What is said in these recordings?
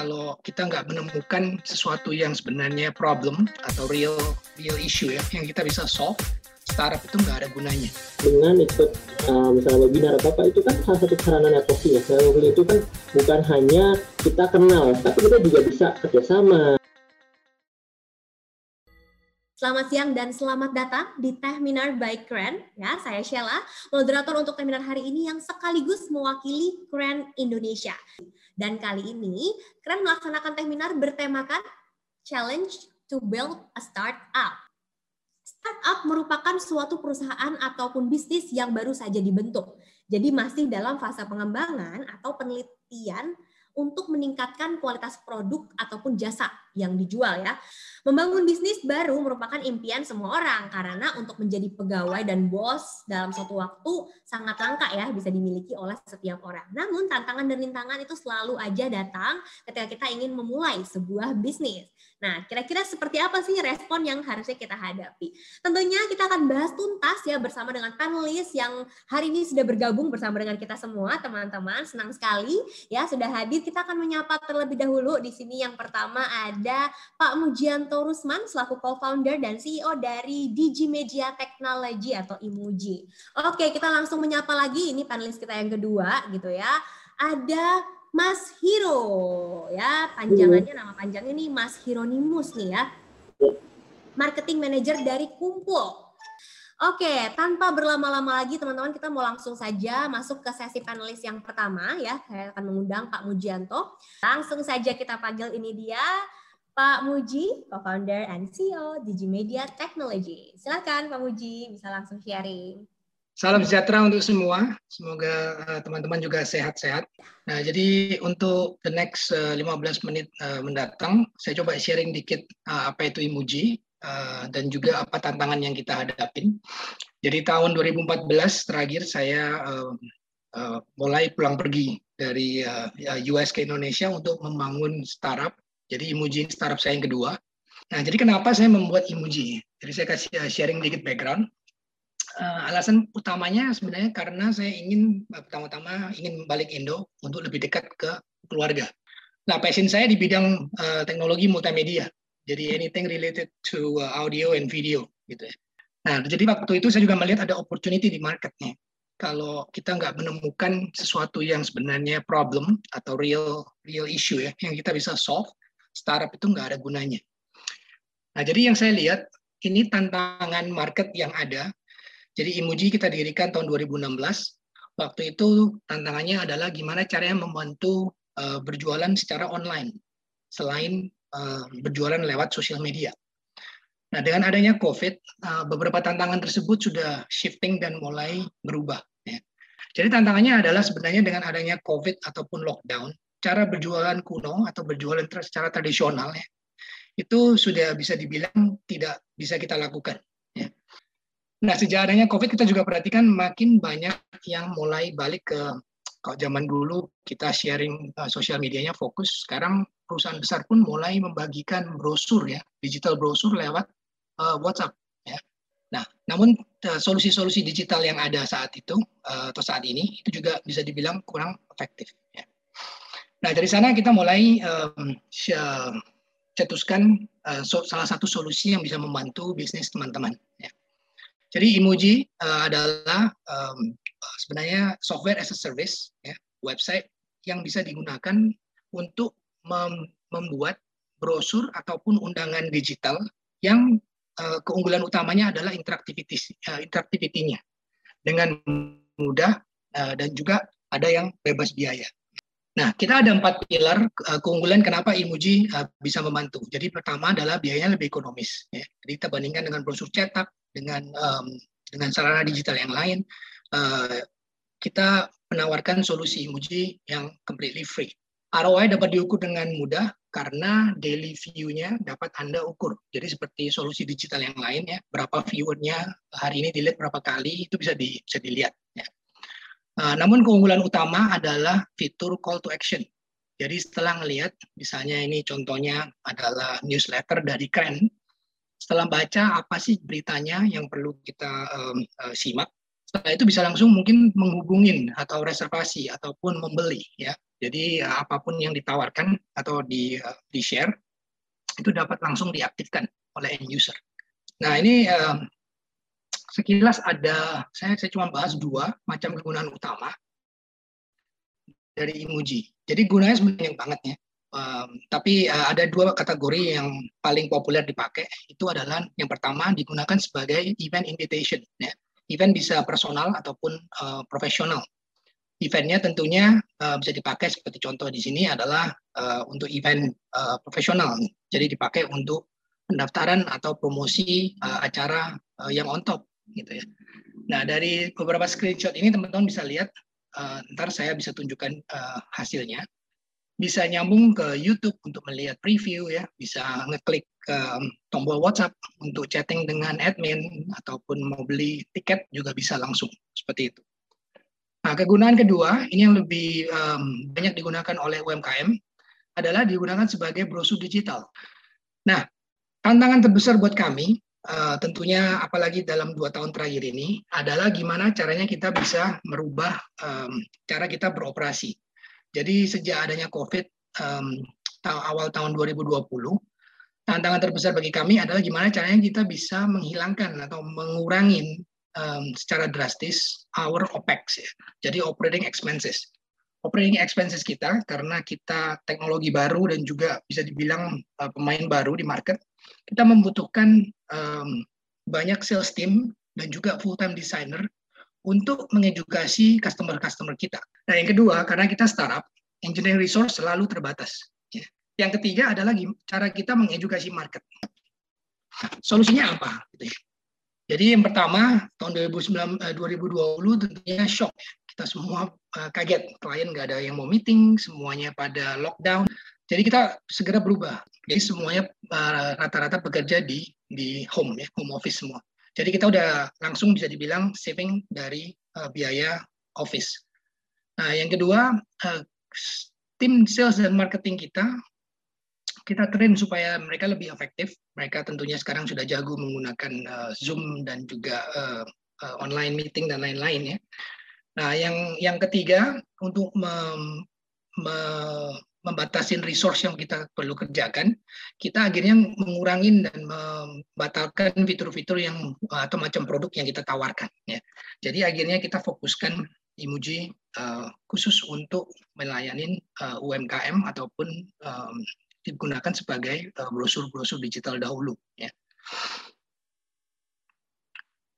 kalau kita nggak menemukan sesuatu yang sebenarnya problem atau real real issue ya yang kita bisa solve startup itu nggak ada gunanya. Dengan ikut uh, misalnya webinar atau apa itu kan salah satu sarana networking ya. Networking itu kan bukan hanya kita kenal, tapi kita juga bisa kerjasama. Selamat siang dan selamat datang di Tehminar by Kren. Ya, saya Sheila, moderator untuk Tehminar hari ini yang sekaligus mewakili Kren Indonesia. Dan kali ini, Kren melaksanakan Tehminar bertemakan Challenge to Build a Startup. Startup merupakan suatu perusahaan ataupun bisnis yang baru saja dibentuk. Jadi masih dalam fase pengembangan atau penelitian untuk meningkatkan kualitas produk ataupun jasa yang dijual ya. Membangun bisnis baru merupakan impian semua orang karena untuk menjadi pegawai dan bos dalam suatu waktu sangat langka ya bisa dimiliki oleh setiap orang. Namun tantangan dan rintangan itu selalu aja datang ketika kita ingin memulai sebuah bisnis. Nah, kira-kira seperti apa sih respon yang harusnya kita hadapi? Tentunya kita akan bahas tuntas ya bersama dengan panelis yang hari ini sudah bergabung bersama dengan kita semua, teman-teman. Senang sekali ya sudah hadir. Kita akan menyapa terlebih dahulu di sini yang pertama ada Pak Mujianto Rusman selaku co-founder dan CEO dari Digi Media Technology atau Imuji. Oke, kita langsung menyapa lagi ini panelis kita yang kedua gitu ya. Ada Mas Hiro ya panjangannya nama panjangnya nih Mas Hironimus nih ya marketing manager dari Kumpul Oke, tanpa berlama-lama lagi teman-teman kita mau langsung saja masuk ke sesi panelis yang pertama ya. Saya akan mengundang Pak Mujianto. Langsung saja kita panggil ini dia Pak Muji, co-founder and CEO Digimedia Technology. Silakan Pak Muji bisa langsung sharing. Salam sejahtera untuk semua. Semoga eh, teman-teman uh, juga sehat-sehat. Nah, jadi untuk the next uh, eh, 15 menit uh, mendatang, saya coba sharing dikit uh, apa itu Imuji uh, dan juga apa tantangan yang kita hadapin. Jadi tahun 2014 terakhir saya uh, uh, mulai pulang pergi dari uh, US ke Indonesia untuk membangun startup. Jadi Imuji startup saya yang kedua. Nah, jadi kenapa saya membuat Imuji? Jadi saya kasih sharing dikit background uh, alasan utamanya sebenarnya karena saya ingin uh, pertama-tama ingin balik Indo untuk lebih dekat ke keluarga. Nah, passion saya di bidang uh, teknologi multimedia. Jadi anything related to uh, audio and video gitu ya. Nah, jadi waktu itu saya juga melihat ada opportunity di marketnya. Kalau kita nggak menemukan sesuatu yang sebenarnya problem atau real real issue ya, yang kita bisa solve, startup itu nggak ada gunanya. Nah, jadi yang saya lihat ini tantangan market yang ada jadi Imuji kita dirikan tahun 2016. Waktu itu tantangannya adalah gimana caranya membantu uh, berjualan secara online selain uh, berjualan lewat sosial media. Nah, dengan adanya COVID, uh, beberapa tantangan tersebut sudah shifting dan mulai berubah. Ya. Jadi tantangannya adalah sebenarnya dengan adanya COVID ataupun lockdown, cara berjualan kuno atau berjualan secara tradisional ya, itu sudah bisa dibilang tidak bisa kita lakukan. Ya. Nah, sejak adanya COVID kita juga perhatikan makin banyak yang mulai balik ke kalau zaman dulu kita sharing uh, sosial medianya fokus, sekarang perusahaan besar pun mulai membagikan brosur ya, digital brosur lewat uh, WhatsApp ya. Nah, namun uh, solusi-solusi digital yang ada saat itu uh, atau saat ini itu juga bisa dibilang kurang efektif ya. Nah, dari sana kita mulai um, cetuskan uh, so, salah satu solusi yang bisa membantu bisnis teman-teman ya. Jadi Emoji uh, adalah um, sebenarnya software as a service, ya, website yang bisa digunakan untuk mem membuat brosur ataupun undangan digital yang uh, keunggulan utamanya adalah interaktiviti uh, interaktivitinya dengan mudah uh, dan juga ada yang bebas biaya. Nah, kita ada empat pilar uh, keunggulan kenapa Imuji uh, bisa membantu. Jadi pertama adalah biayanya lebih ekonomis. Ya. Jadi kita bandingkan dengan brosur cetak, dengan um, dengan sarana digital yang lain, uh, kita menawarkan solusi Muji yang completely free. ROI dapat diukur dengan mudah karena daily view-nya dapat Anda ukur. Jadi seperti solusi digital yang lain ya, berapa viewernya hari ini dilihat berapa kali itu bisa di, bisa dilihat. Uh, namun keunggulan utama adalah fitur call to action. Jadi setelah melihat, misalnya ini contohnya adalah newsletter dari Kren, setelah baca apa sih beritanya yang perlu kita um, uh, simak Setelah itu bisa langsung mungkin menghubungin atau reservasi ataupun membeli ya. Jadi uh, apa pun yang ditawarkan atau di uh, di share itu dapat langsung diaktifkan oleh end user. Nah ini uh, sekilas ada saya saya cuma bahas dua macam kegunaan utama dari emoji. Jadi gunanya sebenarnya banget ya. Um, tapi uh, ada dua kategori yang paling populer dipakai. Itu adalah yang pertama digunakan sebagai event invitation. Ya. Event bisa personal ataupun uh, profesional. Eventnya tentunya uh, bisa dipakai seperti contoh di sini adalah uh, untuk event uh, profesional. Jadi dipakai untuk pendaftaran atau promosi uh, acara uh, yang on top gitu ya. Nah dari beberapa screenshot ini teman-teman bisa lihat, uh, ntar saya bisa tunjukkan uh, hasilnya bisa nyambung ke YouTube untuk melihat preview ya, bisa ngeklik ke tombol WhatsApp untuk chatting dengan admin ataupun mau beli tiket juga bisa langsung seperti itu. Nah, kegunaan kedua ini yang lebih um, banyak digunakan oleh UMKM adalah digunakan sebagai brosur digital. Nah, tantangan terbesar buat kami uh, tentunya apalagi dalam dua tahun terakhir ini adalah gimana caranya kita bisa merubah um, cara kita beroperasi jadi sejak adanya COVID um, awal tahun 2020, tantangan terbesar bagi kami adalah gimana caranya kita bisa menghilangkan atau mengurangi um, secara drastis our OPEX, ya. jadi operating expenses. Operating expenses kita karena kita teknologi baru dan juga bisa dibilang uh, pemain baru di market, kita membutuhkan um, banyak sales team dan juga full time designer untuk mengedukasi customer-customer kita. Nah, yang kedua, karena kita startup, engineering resource selalu terbatas. Ya. Yang ketiga adalah cara kita mengedukasi market. Nah, solusinya apa? Gitu ya. Jadi yang pertama, tahun 2019, 2020 eh, tentunya shock. Kita semua uh, kaget, klien nggak ada yang mau meeting, semuanya pada lockdown. Jadi kita segera berubah. Jadi semuanya eh, rata-rata uh, bekerja di di home ya, home office semua. Jadi kita udah langsung bisa dibilang saving dari uh, biaya office. Nah, yang kedua, uh, tim sales dan marketing kita kita train supaya mereka lebih efektif. Mereka tentunya sekarang sudah jago menggunakan uh, Zoom dan juga uh, uh, online meeting dan lain-lain ya. Nah, yang yang ketiga untuk mem, me, membatasin resource yang kita perlu kerjakan, kita akhirnya mengurangi dan membatalkan fitur-fitur yang atau macam produk yang kita tawarkan. Ya. Jadi akhirnya kita fokuskan Imuji uh, khusus untuk melayani uh, UMKM ataupun um, digunakan sebagai brosur-brosur uh, digital dahulu. Ya.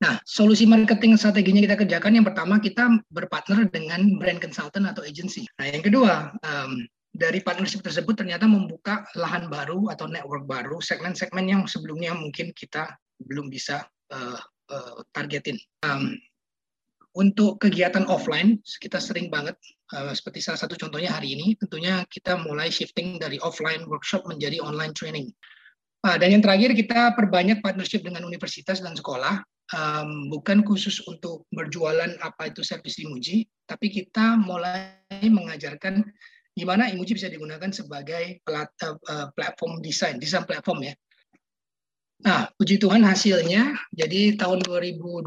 Nah, solusi marketing strateginya kita kerjakan yang pertama kita berpartner dengan brand consultant atau agency. Nah, yang kedua um, dari partnership tersebut ternyata membuka lahan baru atau network baru, segmen-segmen yang sebelumnya mungkin kita belum bisa uh, uh, targetin. Um, untuk kegiatan offline, kita sering banget, uh, seperti salah satu contohnya hari ini, tentunya kita mulai shifting dari offline workshop menjadi online training. Uh, dan yang terakhir, kita perbanyak partnership dengan universitas dan sekolah, um, bukan khusus untuk berjualan apa itu servis Imuji, tapi kita mulai mengajarkan gimana Imuji bisa digunakan sebagai plat, uh, platform desain, desain platform ya. Nah, puji Tuhan hasilnya, jadi tahun 2020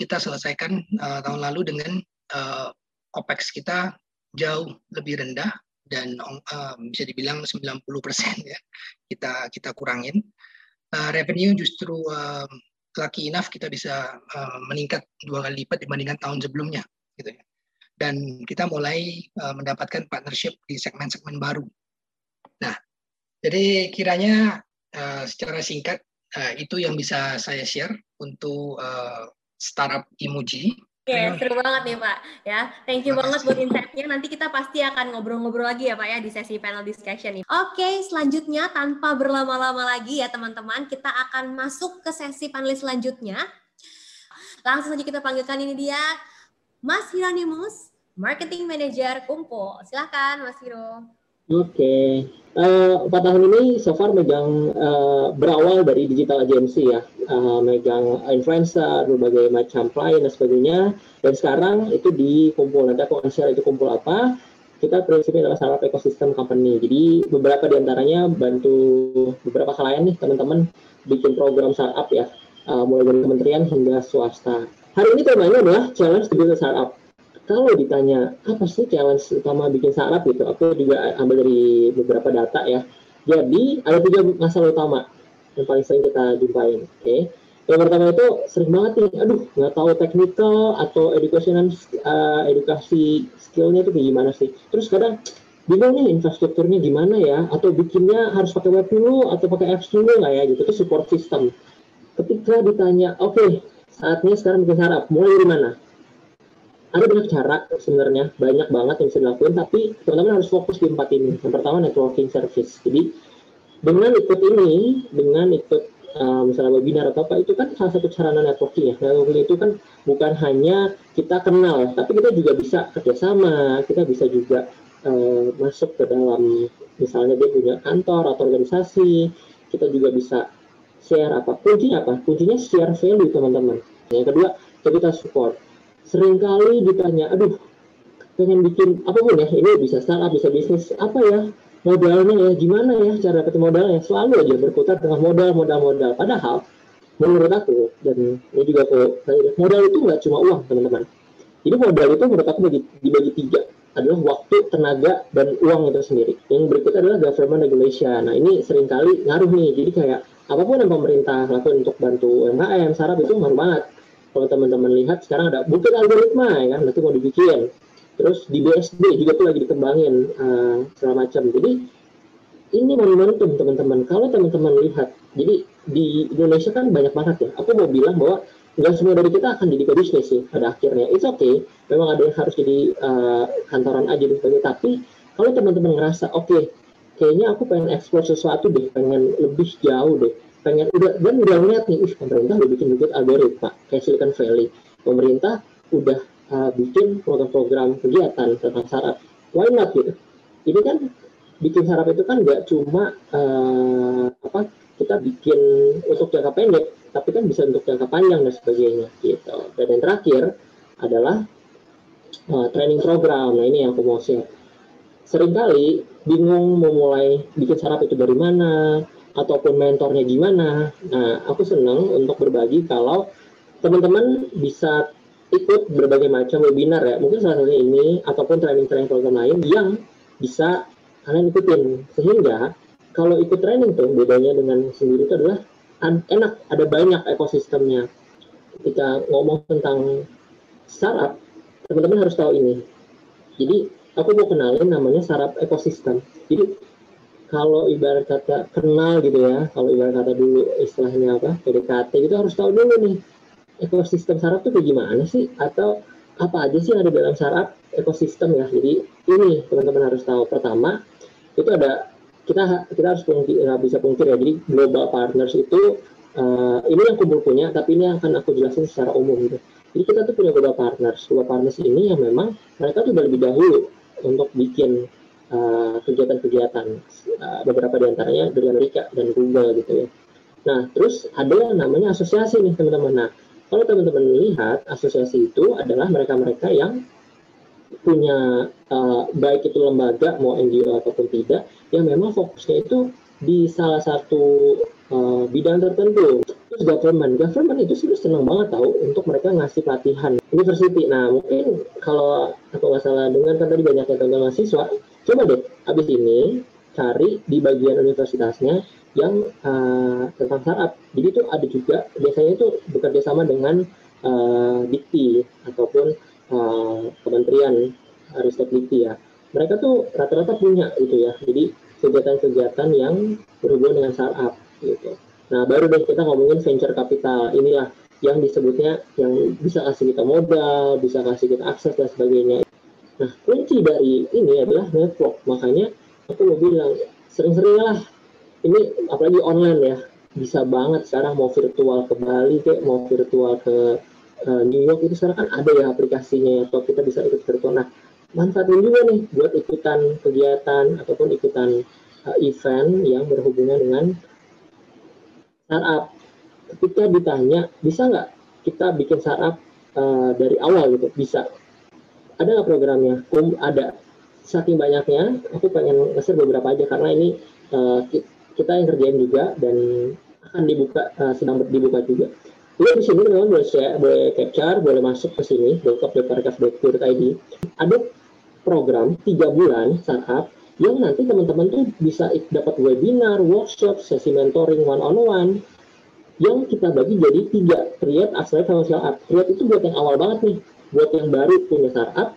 kita selesaikan uh, tahun lalu dengan uh, OPEX kita jauh lebih rendah dan uh, bisa dibilang 90 persen ya kita kita kurangin. Uh, revenue justru uh, lucky enough kita bisa uh, meningkat dua kali lipat dibandingkan tahun sebelumnya gitu ya dan kita mulai uh, mendapatkan partnership di segmen-segmen baru. Nah, jadi kiranya uh, secara singkat uh, itu yang bisa saya share untuk uh, startup emoji. Oke, okay, seru banget nih Pak. Ya, thank you banget buat insight-nya. Nanti kita pasti akan ngobrol-ngobrol lagi ya Pak ya di sesi panel discussion ini. Oke, okay, selanjutnya tanpa berlama-lama lagi ya teman-teman, kita akan masuk ke sesi panelis selanjutnya. Langsung saja kita panggilkan ini dia Mas Hieronymus Marketing Manager Kumpo. Silahkan Mas Hiro. Oke, okay. uh, eh, empat tahun ini so far megang uh, berawal dari digital agency ya, uh, megang influencer, berbagai macam klien dan sebagainya. Dan sekarang itu di kumpul, nanti aku share itu kumpul apa. Kita prinsipnya adalah startup ecosystem company. Jadi beberapa di antaranya bantu beberapa klien nih teman-teman bikin program startup ya, uh, mulai dari kementerian hingga swasta. hari ini temanya adalah challenge a startup. Kalau ditanya apa sih challenge utama bikin startup gitu, aku juga ambil dari beberapa data ya. Jadi ada tiga masalah utama yang paling sering kita jumpain. Oke, okay? yang pertama itu sering banget nih, aduh nggak tahu teknikal atau education uh, edukasi skillnya itu gimana sih. Terus kadang bingung nih infrastrukturnya gimana ya, atau bikinnya harus pakai web dulu atau pakai apps dulu nggak ya gitu. Itu support system. Ketika ditanya, oke okay, saatnya sekarang bikin startup, mulai dari mana? Ada banyak cara sebenarnya, banyak banget yang bisa dilakukan, tapi teman-teman harus fokus di empat ini. Yang pertama networking service. Jadi dengan ikut ini, dengan ikut uh, misalnya webinar atau apa itu kan salah satu sarana networking ya. Networking itu kan bukan hanya kita kenal, tapi kita juga bisa kerjasama, kita bisa juga uh, masuk ke dalam misalnya dia punya kantor atau organisasi, kita juga bisa share apa kuncinya apa kuncinya share value teman-teman yang kedua kita support sering kali ditanya aduh pengen bikin apa pun ya ini bisa startup bisa bisnis apa ya modalnya ya gimana ya cara dapat modalnya selalu aja berputar dengan modal modal modal padahal menurut aku dan ini juga aku modal itu nggak cuma uang teman-teman jadi modal itu menurut aku dibagi, dibagi tiga adalah waktu, tenaga, dan uang itu sendiri. Yang berikut adalah government regulation. Nah ini sering kali ngaruh nih. Jadi kayak apa pun yang pemerintah lakukan untuk bantu UMKM, sarap itu ngaruh banget. Kalau teman-teman lihat sekarang ada bukit algoritma ya kan, nanti mau dibikin. Terus di BSD juga tuh lagi dikembangin uh, segala macam. Jadi ini momentum teman-teman. Kalau teman-teman lihat, jadi di Indonesia kan banyak banget ya. Aku mau bilang bahwa nggak semua dari kita akan jadi bisnis sih pada akhirnya. It's okay. Memang ada yang harus jadi uh, kantoran aja dan sebagainya. Tapi kalau teman-teman ngerasa oke, okay, kayaknya aku pengen eksplor sesuatu deh, pengen lebih jauh deh, pengen udah dan udah ngeliat nih, ih pemerintah udah bikin bikin algoritma kayak Silicon Valley, pemerintah udah uh, bikin program-program kegiatan tentang saraf, why not gitu? Ini kan bikin saraf itu kan nggak cuma uh, apa kita bikin untuk jangka pendek, tapi kan bisa untuk jangka panjang dan sebagainya gitu. Dan yang terakhir adalah uh, training program. Nah ini yang aku mau share sering kali bingung mau mulai bikin sarap itu dari mana ataupun mentornya gimana. Nah, aku senang untuk berbagi kalau teman-teman bisa ikut berbagai macam webinar ya, mungkin salah satunya ini ataupun training-training program lain yang bisa kalian ikutin. Sehingga kalau ikut training tuh bedanya dengan sendiri itu adalah enak, ada banyak ekosistemnya. Ketika ngomong tentang startup, teman-teman harus tahu ini. Jadi aku mau kenalin namanya sarap ekosistem. Jadi kalau ibarat kata kenal gitu ya, kalau ibarat kata dulu istilahnya apa PDKT itu harus tahu dulu nih ekosistem sarap tuh kayak gimana sih atau apa aja sih yang ada dalam sarap ekosistem ya. Jadi ini teman-teman harus tahu. Pertama itu ada kita kita harus pungkir, nggak bisa pungkir ya. Jadi global partners itu uh, ini yang kumpul punya, tapi ini akan aku jelasin secara umum gitu. Jadi kita tuh punya global partners. Global partners ini yang memang mereka tuh lebih dahulu untuk bikin kegiatan-kegiatan uh, beberapa di antaranya dari Amerika dan Google gitu ya. Nah terus ada yang namanya asosiasi nih teman-teman. Nah kalau teman-teman melihat asosiasi itu adalah mereka-mereka yang punya uh, baik itu lembaga mau NGO ataupun tidak yang memang fokusnya itu di salah satu uh, bidang tertentu terus government government itu sih senang banget tahu untuk mereka ngasih pelatihan university nah mungkin kalau aku nggak salah dengar kan tadi banyak yang tentang mahasiswa coba deh abis ini cari di bagian universitasnya yang uh, tentang startup jadi itu ada juga biasanya itu bekerja sama dengan uh, Dikti ataupun uh, Kementerian Ristek Dikti ya mereka tuh rata-rata punya gitu ya jadi kegiatan-kegiatan yang berhubungan dengan startup gitu Nah, baru deh kita ngomongin venture capital. Inilah yang disebutnya yang bisa kasih kita modal, bisa kasih kita akses dan sebagainya. Nah, kunci dari ini adalah network. Makanya aku mau bilang, sering-sering lah. Ini apalagi online ya, bisa banget sekarang mau virtual ke Bali kayak mau virtual ke uh, New York itu sekarang kan ada ya aplikasinya ya, atau kita bisa ikut virtual. Nah, manfaatin juga nih buat ikutan kegiatan ataupun ikutan uh, event yang berhubungan dengan startup ketika ditanya bisa nggak kita bikin startup uh, dari awal gitu bisa ada nggak programnya? Um, ada. Saking banyaknya aku pengen nge beberapa aja karena ini uh, kita yang kerjain juga dan akan dibuka uh, sedang dibuka juga. Jadi di sini teman boleh share, boleh capture, boleh masuk ke sini, id. Ada program tiga bulan startup yang nanti teman-teman tuh bisa dapat webinar, workshop, sesi mentoring one on one yang kita bagi jadi tiga create, accelerate, financial art. Create itu buat yang awal banget nih, buat yang baru punya startup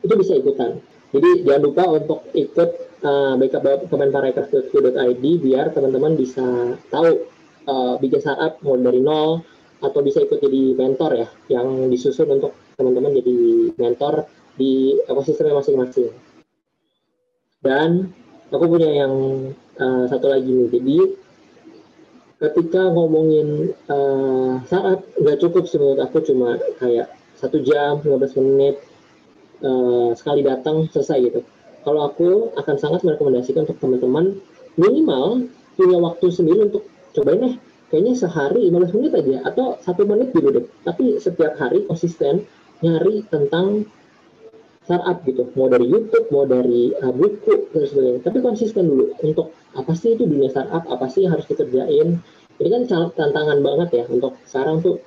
itu bisa ikutan. Jadi jangan lupa untuk ikut uh, backup kemenparekraf.id biar teman-teman bisa tahu uh, bikin startup mulai dari nol atau bisa ikut jadi mentor ya yang disusun untuk teman-teman jadi mentor di ekosistemnya masing-masing. Dan aku punya yang uh, satu lagi nih. Jadi ketika ngomongin uh, saat nggak cukup menurut aku cuma kayak satu jam 15 menit uh, sekali datang selesai gitu. Kalau aku akan sangat merekomendasikan untuk teman-teman minimal punya waktu sendiri untuk cobain deh. Kayaknya sehari 15 menit aja atau satu menit dulu deh. Tapi setiap hari konsisten nyari tentang startup gitu. Mau dari YouTube mau dari uh, buku dan sebagainya. Tapi konsisten dulu untuk apa sih itu dunia startup apa sih yang harus dikerjain. Ini kan tantangan banget ya untuk sekarang tuh.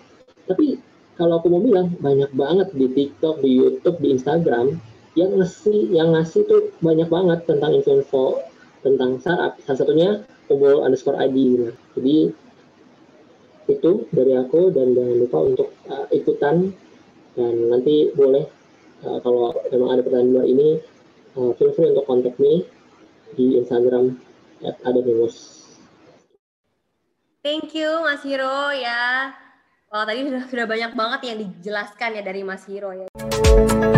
Tapi kalau aku mau bilang banyak banget di TikTok di YouTube di Instagram yang ngasih yang ngasih tuh banyak banget tentang info tentang startup salah satunya Umul underscore ID gitu. jadi itu dari aku dan jangan lupa untuk uh, ikutan dan nanti boleh uh, kalau memang ada pertanyaan luar ini uh, feel free untuk kontak me di Instagram at. Thank you Mas Hiro ya. Wah tadi sudah, sudah banyak banget yang dijelaskan ya dari Mas Hiro ya.